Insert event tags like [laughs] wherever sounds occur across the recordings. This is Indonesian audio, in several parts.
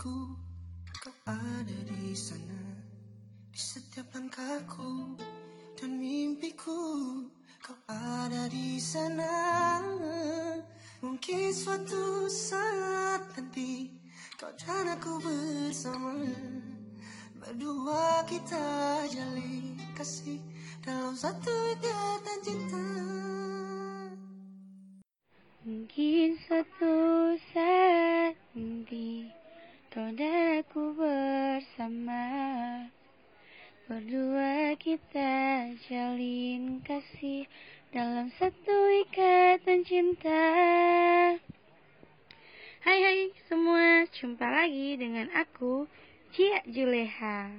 Kau ada di sana Di setiap langkahku Dan mimpiku. Kau ada di sana. Mungkin suatu saat nanti Kau dan aku bersama Berdua kita jalin kasih Dalam satu ikatan cinta. Mungkin suatu saat nanti kau dan aku bersama Berdua kita jalin kasih dalam satu ikatan cinta Hai hai semua, jumpa lagi dengan aku Cia Juleha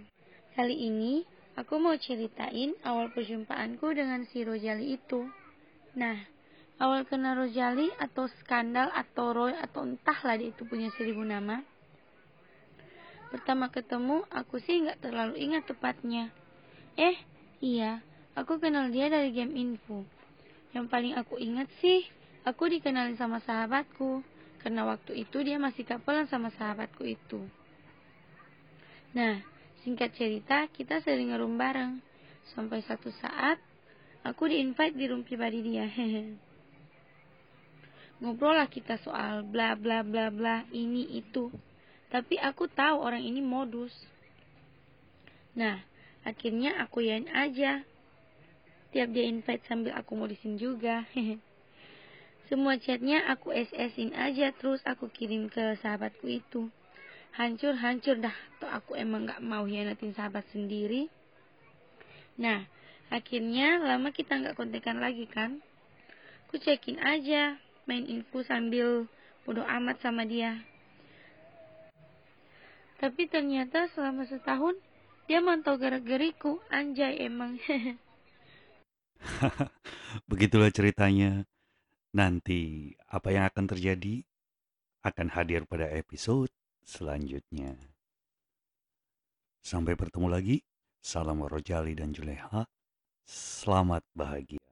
Kali ini aku mau ceritain awal perjumpaanku dengan si Rojali itu Nah, awal kenal Rojali atau skandal atau Roy atau entahlah dia itu punya seribu nama. Pertama ketemu aku sih nggak terlalu ingat tepatnya. Eh, iya, aku kenal dia dari game info. Yang paling aku ingat sih, aku dikenalin sama sahabatku. Karena waktu itu dia masih kapelan sama sahabatku itu. Nah, singkat cerita, kita sering ngerum bareng. Sampai satu saat, aku di-invite di room pribadi dia. [laughs] Ngobrol lah kita soal bla bla bla bla ini itu. Tapi aku tahu orang ini modus. Nah, akhirnya aku yain aja. Tiap dia invite sambil aku modusin juga. [laughs] Semua chatnya aku SS-in aja terus aku kirim ke sahabatku itu. Hancur-hancur dah, tuh aku emang gak mau hianatin sahabat sendiri. Nah, akhirnya lama kita gak kontekan lagi kan. Aku cekin aja, main info sambil bodoh amat sama dia. Tapi ternyata selama setahun dia mantau gerak-geriku, anjay emang. [laughs] Begitulah ceritanya. Nanti apa yang akan terjadi akan hadir pada episode selanjutnya. Sampai bertemu lagi. Salam Rojali dan Juleha. Selamat bahagia.